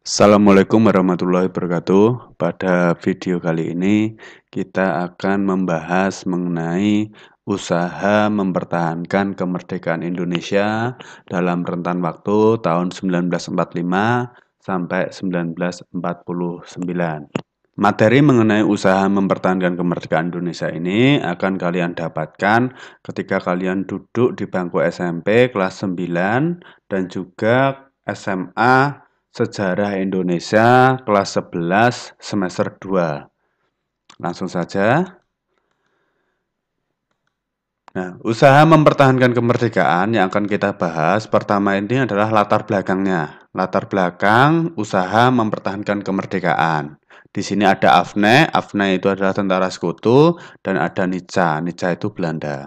Assalamualaikum warahmatullahi wabarakatuh. Pada video kali ini kita akan membahas mengenai usaha mempertahankan kemerdekaan Indonesia dalam rentan waktu tahun 1945 sampai 1949. Materi mengenai usaha mempertahankan kemerdekaan Indonesia ini akan kalian dapatkan ketika kalian duduk di bangku SMP kelas 9 dan juga SMA Sejarah Indonesia kelas 11 semester 2. Langsung saja. Nah, usaha mempertahankan kemerdekaan yang akan kita bahas pertama ini adalah latar belakangnya. Latar belakang usaha mempertahankan kemerdekaan. Di sini ada AFNE, AFNE itu adalah tentara sekutu dan ada NICA, NICA itu Belanda.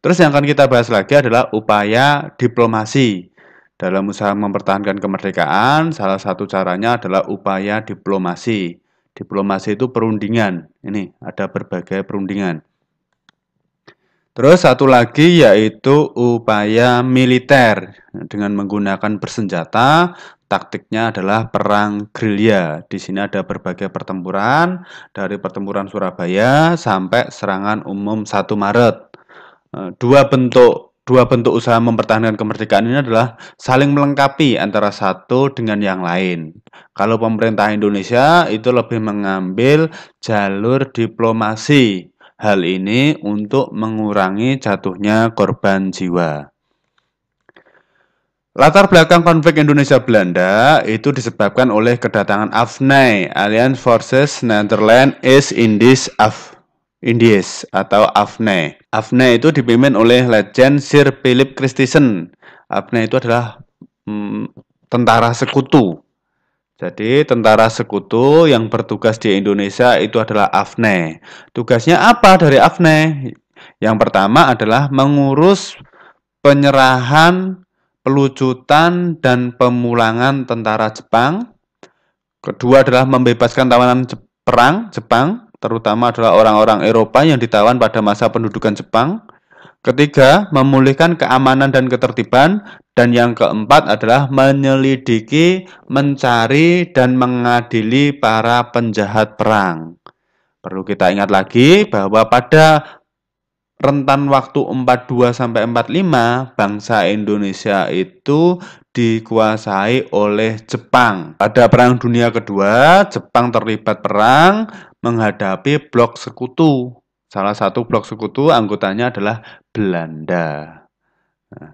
Terus yang akan kita bahas lagi adalah upaya diplomasi. Dalam usaha mempertahankan kemerdekaan, salah satu caranya adalah upaya diplomasi. Diplomasi itu perundingan. Ini ada berbagai perundingan. Terus satu lagi yaitu upaya militer dengan menggunakan bersenjata. Taktiknya adalah perang gerilya. Di sini ada berbagai pertempuran dari pertempuran Surabaya sampai serangan umum 1 Maret. Eh, dua bentuk dua bentuk usaha mempertahankan kemerdekaan ini adalah saling melengkapi antara satu dengan yang lain. Kalau pemerintah Indonesia itu lebih mengambil jalur diplomasi. Hal ini untuk mengurangi jatuhnya korban jiwa. Latar belakang konflik Indonesia-Belanda itu disebabkan oleh kedatangan AFNI, Alliance Forces Netherlands East Indies Af Indies atau AFNE. AFNE itu dipimpin oleh Legend Sir Philip Christensen. AFNE itu adalah hmm, tentara sekutu. Jadi tentara sekutu yang bertugas di Indonesia itu adalah AFNE. Tugasnya apa dari AFNE? Yang pertama adalah mengurus penyerahan, pelucutan, dan pemulangan tentara Jepang. Kedua adalah membebaskan tawanan perang Jepang terutama adalah orang-orang Eropa yang ditawan pada masa pendudukan Jepang. Ketiga, memulihkan keamanan dan ketertiban. Dan yang keempat adalah menyelidiki, mencari, dan mengadili para penjahat perang. Perlu kita ingat lagi bahwa pada rentan waktu 42 sampai 45 bangsa Indonesia itu dikuasai oleh Jepang. Pada Perang Dunia Kedua, Jepang terlibat perang menghadapi blok sekutu. Salah satu blok sekutu anggotanya adalah Belanda. Nah,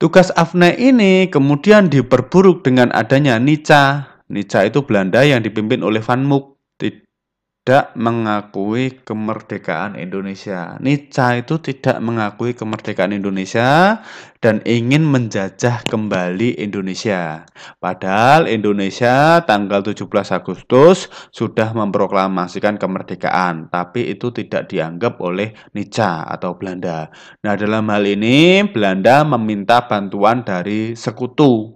tugas AFNE ini kemudian diperburuk dengan adanya NICA. NICA itu Belanda yang dipimpin oleh Van Mook tidak mengakui kemerdekaan Indonesia. Nica itu tidak mengakui kemerdekaan Indonesia dan ingin menjajah kembali Indonesia. Padahal Indonesia tanggal 17 Agustus sudah memproklamasikan kemerdekaan, tapi itu tidak dianggap oleh Nica atau Belanda. Nah, dalam hal ini Belanda meminta bantuan dari sekutu.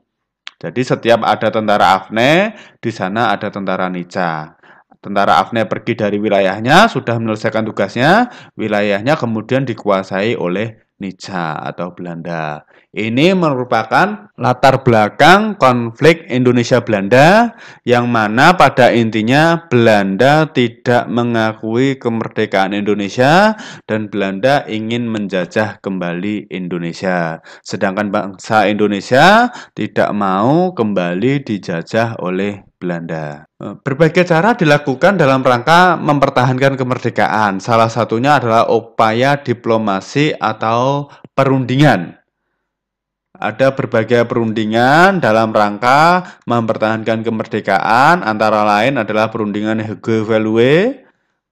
Jadi setiap ada tentara AFNE, di sana ada tentara Nica. Tentara Afne pergi dari wilayahnya, sudah menyelesaikan tugasnya, wilayahnya kemudian dikuasai oleh Nica atau Belanda. Ini merupakan latar belakang konflik Indonesia-Belanda yang mana pada intinya Belanda tidak mengakui kemerdekaan Indonesia dan Belanda ingin menjajah kembali Indonesia. Sedangkan bangsa Indonesia tidak mau kembali dijajah oleh Belanda. Eh, berbagai cara dilakukan dalam rangka mempertahankan kemerdekaan. Salah satunya adalah upaya diplomasi atau perundingan. Ada berbagai perundingan dalam rangka mempertahankan kemerdekaan, antara lain adalah perundingan Hege Value,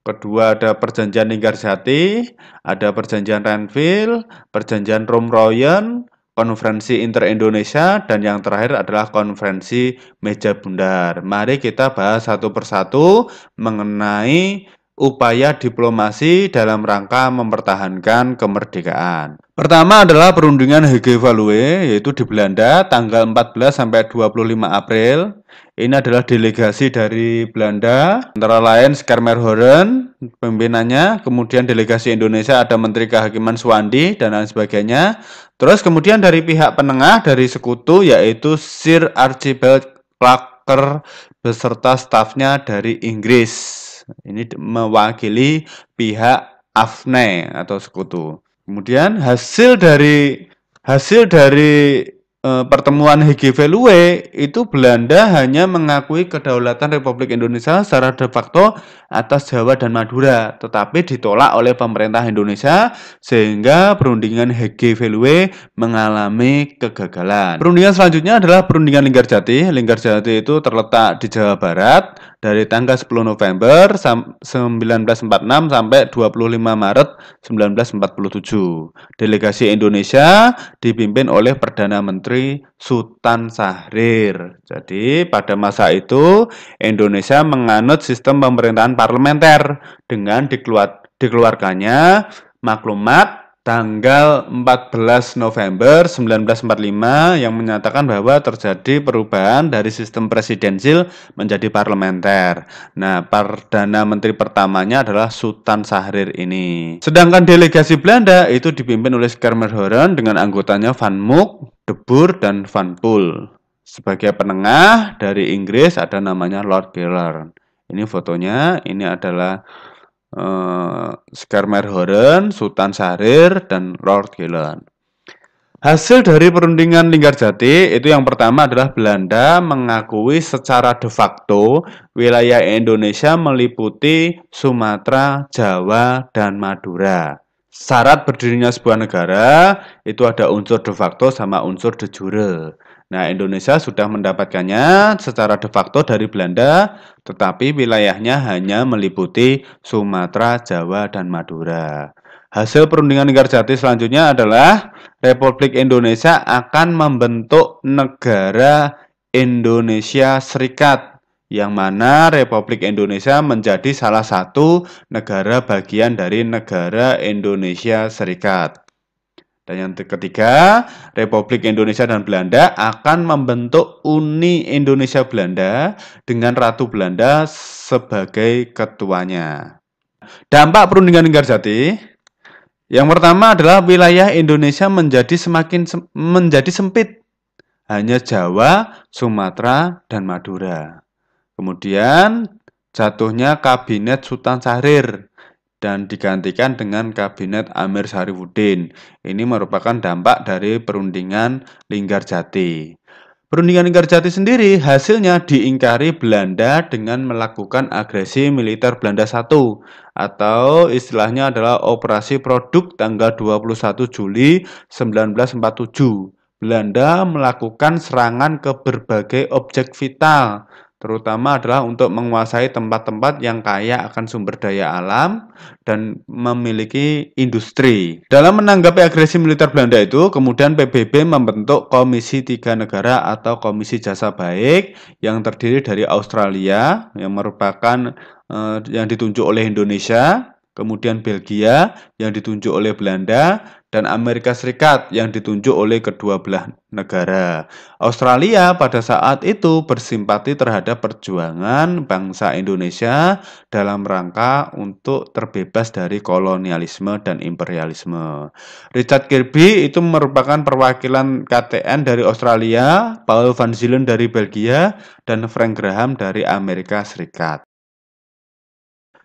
kedua ada perjanjian Linggarjati, ada perjanjian Renville, perjanjian Romroyen, konferensi inter-Indonesia, dan yang terakhir adalah konferensi meja bundar. Mari kita bahas satu persatu mengenai upaya diplomasi dalam rangka mempertahankan kemerdekaan. Pertama adalah perundingan Hege Value yaitu di Belanda tanggal 14 sampai 25 April. Ini adalah delegasi dari Belanda, antara lain Skermerhoren pimpinannya, kemudian delegasi Indonesia ada Menteri Kehakiman Suwandi dan lain sebagainya. Terus kemudian dari pihak penengah dari sekutu yaitu Sir Archibald Clarker beserta stafnya dari Inggris. Ini mewakili pihak AFNE atau sekutu. Kemudian hasil dari hasil dari Eh, pertemuan Hege-Veluwe itu Belanda hanya mengakui kedaulatan Republik Indonesia secara de facto atas Jawa dan Madura, tetapi ditolak oleh pemerintah Indonesia sehingga perundingan Hege-Veluwe mengalami kegagalan. Perundingan selanjutnya adalah perundingan Linggarjati. Linggarjati itu terletak di Jawa Barat dari tanggal 10 November 1946 sampai 25 Maret 1947. Delegasi Indonesia dipimpin oleh Perdana Menteri Sultan Syahrir. Jadi pada masa itu Indonesia menganut sistem pemerintahan parlementer dengan dikeluar, dikeluarkannya maklumat tanggal 14 November 1945 yang menyatakan bahwa terjadi perubahan dari sistem presidensil menjadi parlementer. Nah, Perdana Menteri pertamanya adalah Sultan Syahrir ini. Sedangkan delegasi Belanda itu dipimpin oleh Schermerhorn dengan anggotanya Van Mook, De Boer, dan Van Poel. Sebagai penengah dari Inggris ada namanya Lord Geller. Ini fotonya, ini adalah uh, Skarmerhoren, Sultan Syahrir, dan Lord Gillen. Hasil dari perundingan Linggarjati itu yang pertama adalah Belanda mengakui secara de facto wilayah Indonesia meliputi Sumatera, Jawa, dan Madura. Syarat berdirinya sebuah negara itu ada unsur de facto sama unsur de jure. Nah, Indonesia sudah mendapatkannya secara de facto dari Belanda, tetapi wilayahnya hanya meliputi Sumatera, Jawa, dan Madura. Hasil perundingan Linggarjati selanjutnya adalah Republik Indonesia akan membentuk negara Indonesia Serikat yang mana Republik Indonesia menjadi salah satu negara bagian dari negara Indonesia Serikat. Dan yang ketiga, Republik Indonesia dan Belanda akan membentuk Uni Indonesia Belanda dengan Ratu Belanda sebagai ketuanya. Dampak perundingan Linggarjati yang pertama adalah wilayah Indonesia menjadi semakin sem menjadi sempit. Hanya Jawa, Sumatera, dan Madura. Kemudian jatuhnya kabinet Sultan Syahrir dan digantikan dengan Kabinet Amir Syarifuddin. Ini merupakan dampak dari perundingan Linggarjati. Perundingan Linggarjati sendiri hasilnya diingkari Belanda dengan melakukan agresi militer Belanda I atau istilahnya adalah Operasi Produk tanggal 21 Juli 1947. Belanda melakukan serangan ke berbagai objek vital terutama adalah untuk menguasai tempat-tempat yang kaya akan sumber daya alam dan memiliki industri. Dalam menanggapi agresi militer Belanda itu, kemudian PBB membentuk Komisi Tiga Negara atau Komisi Jasa Baik yang terdiri dari Australia yang merupakan eh, yang ditunjuk oleh Indonesia, kemudian Belgia yang ditunjuk oleh Belanda, dan Amerika Serikat yang ditunjuk oleh kedua belah negara. Australia pada saat itu bersimpati terhadap perjuangan bangsa Indonesia dalam rangka untuk terbebas dari kolonialisme dan imperialisme. Richard Kirby itu merupakan perwakilan KTN dari Australia, Paul van Zielen dari Belgia, dan Frank Graham dari Amerika Serikat.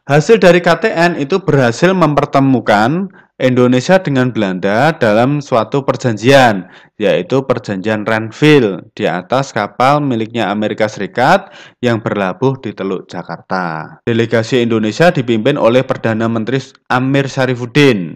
Hasil dari KTN itu berhasil mempertemukan Indonesia dengan Belanda dalam suatu perjanjian, yaitu perjanjian Renville di atas kapal miliknya Amerika Serikat yang berlabuh di Teluk Jakarta. Delegasi Indonesia dipimpin oleh Perdana Menteri Amir Syarifuddin,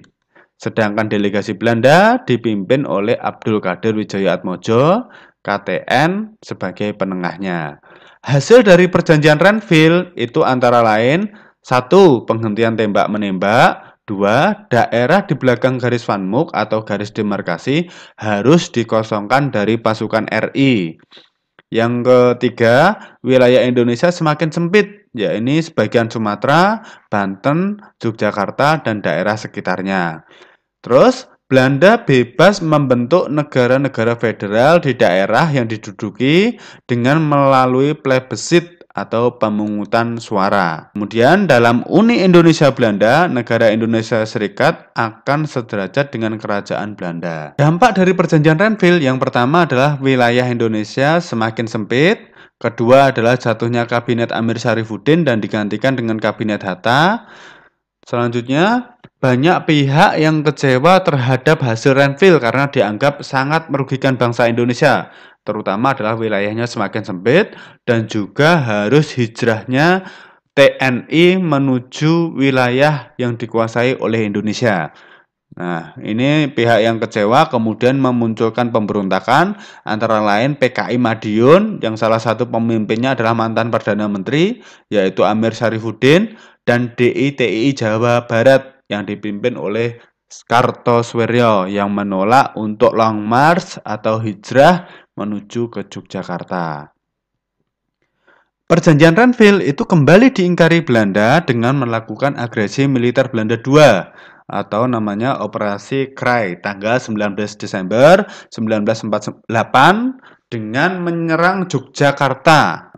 sedangkan delegasi Belanda dipimpin oleh Abdul Qadir Wijaya Atmojo, KTN sebagai penengahnya. Hasil dari perjanjian Renville itu antara lain satu, penghentian tembak menembak, Dua, daerah di belakang garis Van Mook atau garis demarkasi harus dikosongkan dari pasukan RI. Yang ketiga, wilayah Indonesia semakin sempit, ya ini sebagian Sumatera, Banten, Yogyakarta, dan daerah sekitarnya. Terus, Belanda bebas membentuk negara-negara federal di daerah yang diduduki dengan melalui plebisit atau pemungutan suara. Kemudian dalam Uni Indonesia Belanda, negara Indonesia Serikat akan sederajat dengan kerajaan Belanda. Dampak dari perjanjian Renville yang pertama adalah wilayah Indonesia semakin sempit, Kedua adalah jatuhnya kabinet Amir Syarifuddin dan digantikan dengan kabinet Hatta. Selanjutnya, banyak pihak yang kecewa terhadap hasil Renville karena dianggap sangat merugikan bangsa Indonesia, terutama adalah wilayahnya semakin sempit dan juga harus hijrahnya TNI menuju wilayah yang dikuasai oleh Indonesia. Nah, ini pihak yang kecewa kemudian memunculkan pemberontakan antara lain PKI Madiun yang salah satu pemimpinnya adalah mantan Perdana Menteri yaitu Amir Syarifuddin dan DITI Jawa Barat yang dipimpin oleh Kartosuwiryo yang menolak untuk long march atau hijrah menuju ke Yogyakarta. Perjanjian Renville itu kembali diingkari Belanda dengan melakukan agresi militer Belanda II atau namanya Operasi Krai tanggal 19 Desember 1948 dengan menyerang Yogyakarta.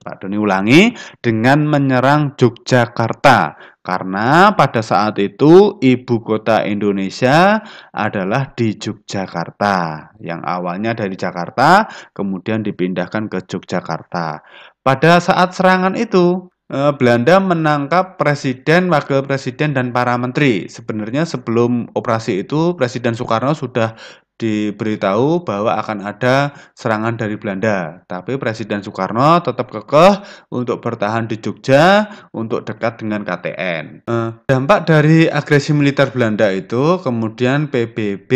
Pak Doni ulangi dengan menyerang Yogyakarta karena pada saat itu ibu kota Indonesia adalah di Yogyakarta yang awalnya dari Jakarta kemudian dipindahkan ke Yogyakarta. Pada saat serangan itu Eh, Belanda menangkap presiden, wakil presiden, dan para menteri. Sebenarnya sebelum operasi itu, Presiden Soekarno sudah diberitahu bahwa akan ada serangan dari Belanda. Tapi Presiden Soekarno tetap kekeh untuk bertahan di Jogja untuk dekat dengan KTN. Eh, dampak dari agresi militer Belanda itu kemudian PBB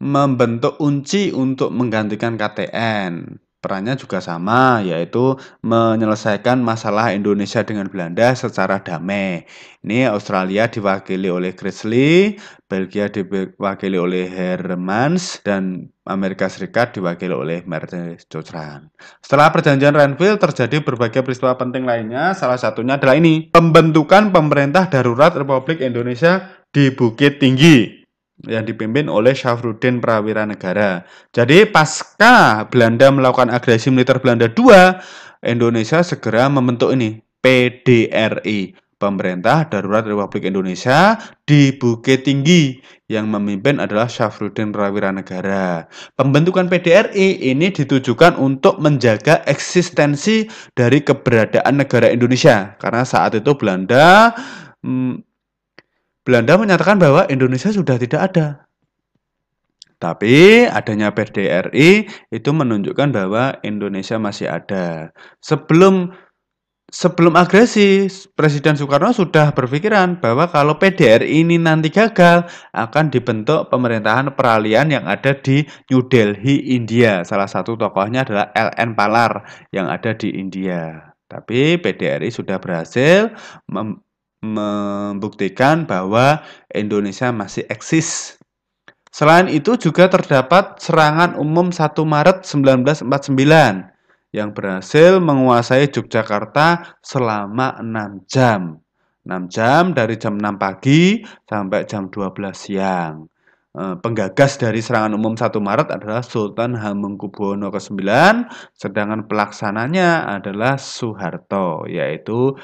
membentuk unci untuk menggantikan KTN. Perannya juga sama, yaitu menyelesaikan masalah Indonesia dengan Belanda secara damai. Ini Australia diwakili oleh Chrisley, Belgia diwakili oleh Hermans, dan Amerika Serikat diwakili oleh Mercedes Cochrane. Setelah perjanjian Renville terjadi berbagai peristiwa penting lainnya, salah satunya adalah ini, pembentukan pemerintah darurat Republik Indonesia di Bukit Tinggi yang dipimpin oleh Syafruddin Prawira Negara. Jadi pasca Belanda melakukan agresi militer Belanda II, Indonesia segera membentuk ini PDRI, Pemerintah Darurat Republik Indonesia di Bukit Tinggi yang memimpin adalah Syafruddin Prawira Negara. Pembentukan PDRI ini ditujukan untuk menjaga eksistensi dari keberadaan negara Indonesia karena saat itu Belanda hmm, Belanda menyatakan bahwa Indonesia sudah tidak ada. Tapi adanya PDRI itu menunjukkan bahwa Indonesia masih ada. Sebelum sebelum agresi, Presiden Soekarno sudah berpikiran bahwa kalau PDRI ini nanti gagal akan dibentuk pemerintahan peralihan yang ada di New Delhi, India. Salah satu tokohnya adalah LN Palar yang ada di India. Tapi PDRI sudah berhasil membuktikan bahwa Indonesia masih eksis. Selain itu juga terdapat serangan umum 1 Maret 1949 yang berhasil menguasai Yogyakarta selama 6 jam. 6 jam dari jam 6 pagi sampai jam 12 siang. Eh, penggagas dari serangan umum 1 Maret adalah Sultan Hamengkubuwono ke-9, sedangkan pelaksananya adalah Soeharto, yaitu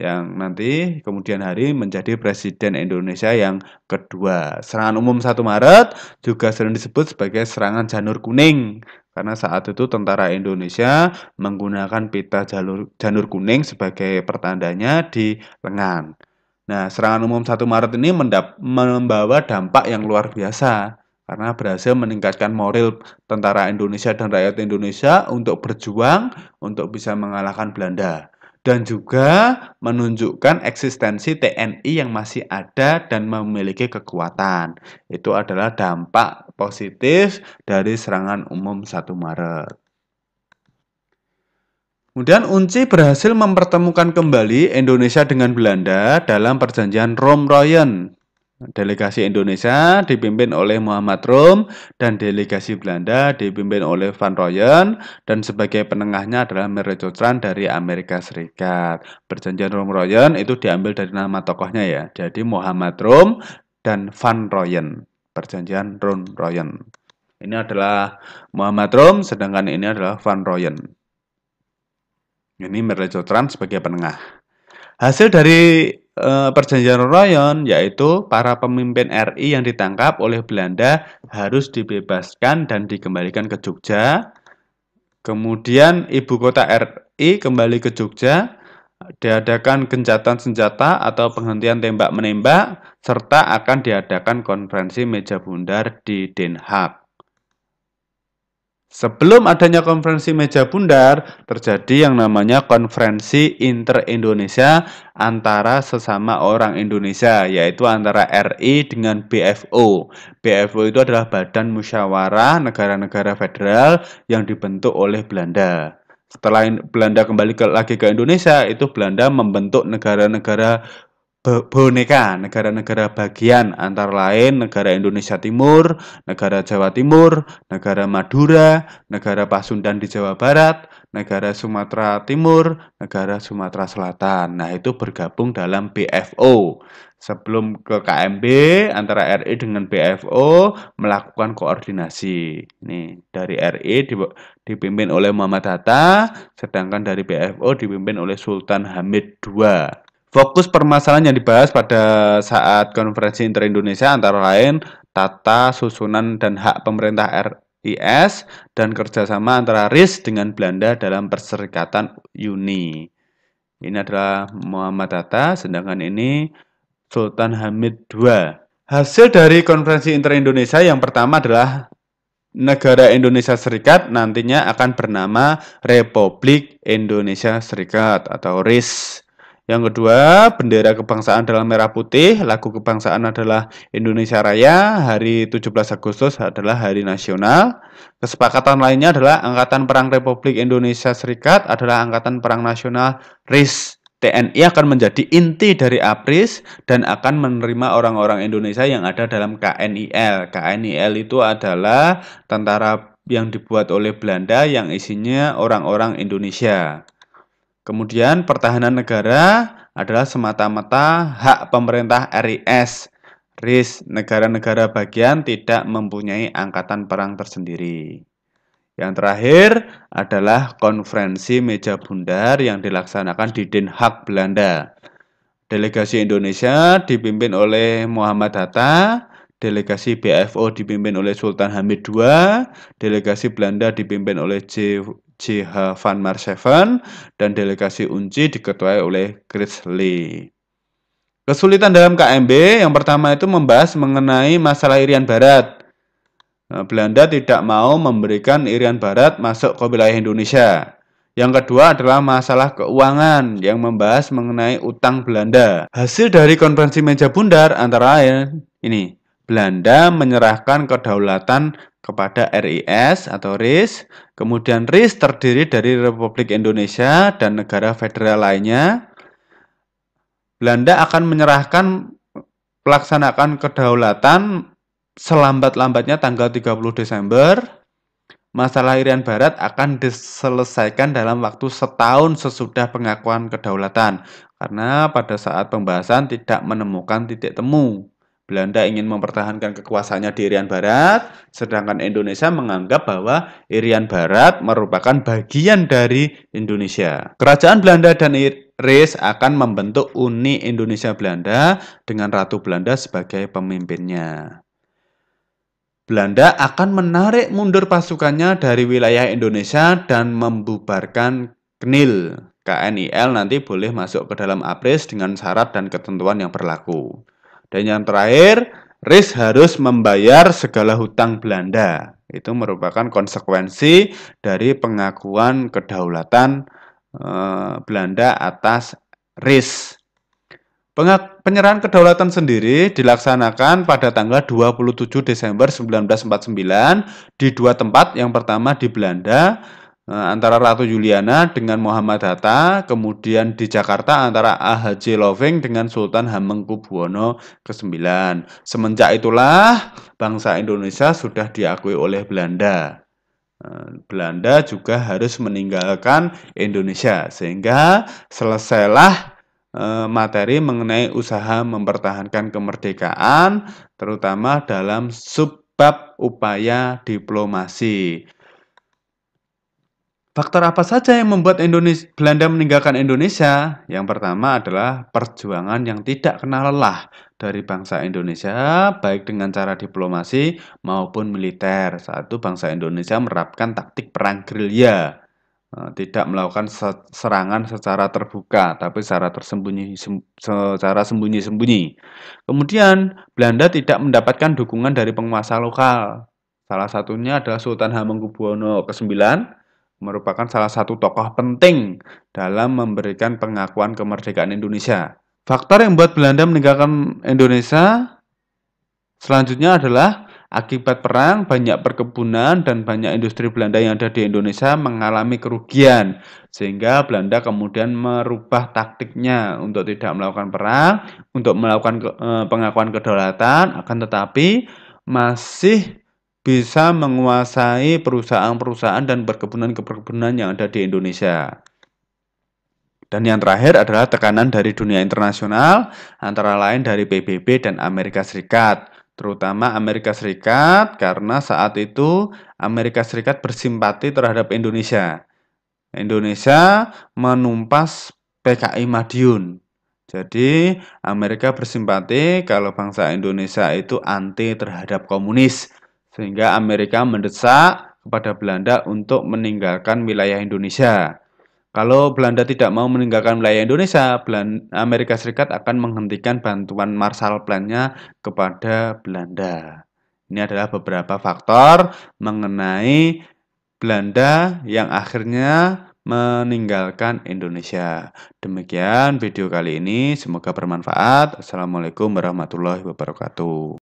yang nanti kemudian hari menjadi presiden Indonesia yang kedua. Serangan umum 1 Maret juga sering disebut sebagai serangan janur kuning karena saat itu tentara Indonesia menggunakan pita jalur janur kuning sebagai pertandanya di lengan. Nah, serangan umum 1 Maret ini membawa dampak yang luar biasa karena berhasil meningkatkan moral tentara Indonesia dan rakyat Indonesia untuk berjuang untuk bisa mengalahkan Belanda dan juga menunjukkan eksistensi TNI yang masih ada dan memiliki kekuatan. Itu adalah dampak positif dari serangan umum 1 Maret. Kemudian Unci berhasil mempertemukan kembali Indonesia dengan Belanda dalam perjanjian Rome-Royen Delegasi Indonesia dipimpin oleh Muhammad Rum dan delegasi Belanda dipimpin oleh Van Royen dan sebagai penengahnya adalah Mary dari Amerika Serikat. Perjanjian Rum Royen itu diambil dari nama tokohnya ya. Jadi Muhammad Rum dan Van Royen. Perjanjian Rum Royen. Ini adalah Muhammad Rum sedangkan ini adalah Van Royen. Ini Mary sebagai penengah. Hasil dari Eh, perjanjian Royon yaitu para pemimpin RI yang ditangkap oleh Belanda harus dibebaskan dan dikembalikan ke Jogja. Kemudian ibu kota RI kembali ke Jogja, diadakan gencatan senjata atau penghentian tembak menembak, serta akan diadakan konferensi meja bundar di Den Haag. Sebelum adanya konferensi meja bundar, terjadi yang namanya konferensi inter-Indonesia antara sesama orang Indonesia, yaitu antara RI dengan BFO. BFO itu adalah Badan Musyawarah Negara-Negara Federal yang dibentuk oleh Belanda. Setelah Belanda kembali ke, lagi ke Indonesia, itu Belanda membentuk negara-negara boneka negara-negara bagian antara lain negara Indonesia Timur, negara Jawa Timur, negara Madura, negara Pasundan di Jawa Barat, negara Sumatera Timur, negara Sumatera Selatan. Nah, itu bergabung dalam BFO. Sebelum ke KMB antara RI dengan BFO melakukan koordinasi. Nih, dari RI dipimpin oleh Muhammad Hatta, sedangkan dari BFO dipimpin oleh Sultan Hamid II. Fokus permasalahan yang dibahas pada saat konferensi inter-Indonesia antara lain tata, susunan, dan hak pemerintah RIS dan kerjasama antara RIS dengan Belanda dalam Perserikatan Uni. Ini adalah Muhammad Hatta, sedangkan ini Sultan Hamid II. Hasil dari konferensi inter-Indonesia yang pertama adalah negara Indonesia Serikat nantinya akan bernama Republik Indonesia Serikat atau RIS. Yang kedua, bendera kebangsaan adalah merah putih, lagu kebangsaan adalah Indonesia Raya, hari 17 Agustus adalah hari nasional. Kesepakatan lainnya adalah Angkatan Perang Republik Indonesia Serikat adalah Angkatan Perang Nasional RIS. TNI akan menjadi inti dari APRIS dan akan menerima orang-orang Indonesia yang ada dalam KNIL. KNIL itu adalah tentara yang dibuat oleh Belanda yang isinya orang-orang Indonesia. Kemudian pertahanan negara adalah semata-mata hak pemerintah RIS. RIS negara-negara bagian tidak mempunyai angkatan perang tersendiri. Yang terakhir adalah konferensi meja bundar yang dilaksanakan di Den Haag, Belanda. Delegasi Indonesia dipimpin oleh Muhammad Hatta, delegasi BFO dipimpin oleh Sultan Hamid II, delegasi Belanda dipimpin oleh J. J.H. Van Marseven dan delegasi UNCI diketuai oleh Chris Lee. Kesulitan dalam KMB yang pertama itu membahas mengenai masalah Irian Barat. Nah, Belanda tidak mau memberikan Irian Barat masuk ke wilayah Indonesia. Yang kedua adalah masalah keuangan yang membahas mengenai utang Belanda. Hasil dari konferensi meja bundar antara lain ini, Belanda menyerahkan kedaulatan kepada RIS atau RIS. Kemudian RIS terdiri dari Republik Indonesia dan negara federal lainnya. Belanda akan menyerahkan pelaksanaan kedaulatan selambat-lambatnya tanggal 30 Desember. Masalah Irian Barat akan diselesaikan dalam waktu setahun sesudah pengakuan kedaulatan karena pada saat pembahasan tidak menemukan titik temu. Belanda ingin mempertahankan kekuasaannya di Irian Barat, sedangkan Indonesia menganggap bahwa Irian Barat merupakan bagian dari Indonesia. Kerajaan Belanda dan Iris akan membentuk Uni Indonesia Belanda dengan Ratu Belanda sebagai pemimpinnya. Belanda akan menarik mundur pasukannya dari wilayah Indonesia dan membubarkan KNIL. KNIL nanti boleh masuk ke dalam APRIS dengan syarat dan ketentuan yang berlaku. Dan yang terakhir, RIS harus membayar segala hutang Belanda. Itu merupakan konsekuensi dari pengakuan kedaulatan eh, Belanda atas RIS. Penyerahan kedaulatan sendiri dilaksanakan pada tanggal 27 Desember 1949 di dua tempat. Yang pertama di Belanda, antara Ratu Juliana dengan Muhammad Hatta, kemudian di Jakarta antara AHJ Loving dengan Sultan Hamengkubuwono ke-9. Semenjak itulah bangsa Indonesia sudah diakui oleh Belanda. Eh, Belanda juga harus meninggalkan Indonesia sehingga selesailah eh, materi mengenai usaha mempertahankan kemerdekaan terutama dalam subbab upaya diplomasi. Faktor apa saja yang membuat Indonesia, Belanda meninggalkan Indonesia? Yang pertama adalah perjuangan yang tidak kenal lelah dari bangsa Indonesia, baik dengan cara diplomasi maupun militer. Saat itu bangsa Indonesia menerapkan taktik perang gerilya, eh, tidak melakukan serangan secara terbuka, tapi secara tersembunyi, secara sembunyi-sembunyi. Kemudian Belanda tidak mendapatkan dukungan dari penguasa lokal. Salah satunya adalah Sultan Hamengkubuwono ke-9 merupakan salah satu tokoh penting dalam memberikan pengakuan kemerdekaan Indonesia. Faktor yang membuat Belanda meninggalkan Indonesia selanjutnya adalah akibat perang banyak perkebunan dan banyak industri Belanda yang ada di Indonesia mengalami kerugian sehingga Belanda kemudian merubah taktiknya untuk tidak melakukan perang, untuk melakukan eh, pengakuan kedaulatan akan tetapi masih bisa menguasai perusahaan-perusahaan dan perkebunan-perkebunan yang ada di Indonesia. Dan yang terakhir adalah tekanan dari dunia internasional, antara lain dari PBB dan Amerika Serikat, terutama Amerika Serikat karena saat itu Amerika Serikat bersimpati terhadap Indonesia. Indonesia menumpas PKI Madiun. Jadi Amerika bersimpati kalau bangsa Indonesia itu anti terhadap komunis sehingga Amerika mendesak kepada Belanda untuk meninggalkan wilayah Indonesia. Kalau Belanda tidak mau meninggalkan wilayah Indonesia, Amerika Serikat akan menghentikan bantuan Marshall Plan-nya kepada Belanda. Ini adalah beberapa faktor mengenai Belanda yang akhirnya meninggalkan Indonesia. Demikian video kali ini, semoga bermanfaat. Assalamualaikum warahmatullahi wabarakatuh.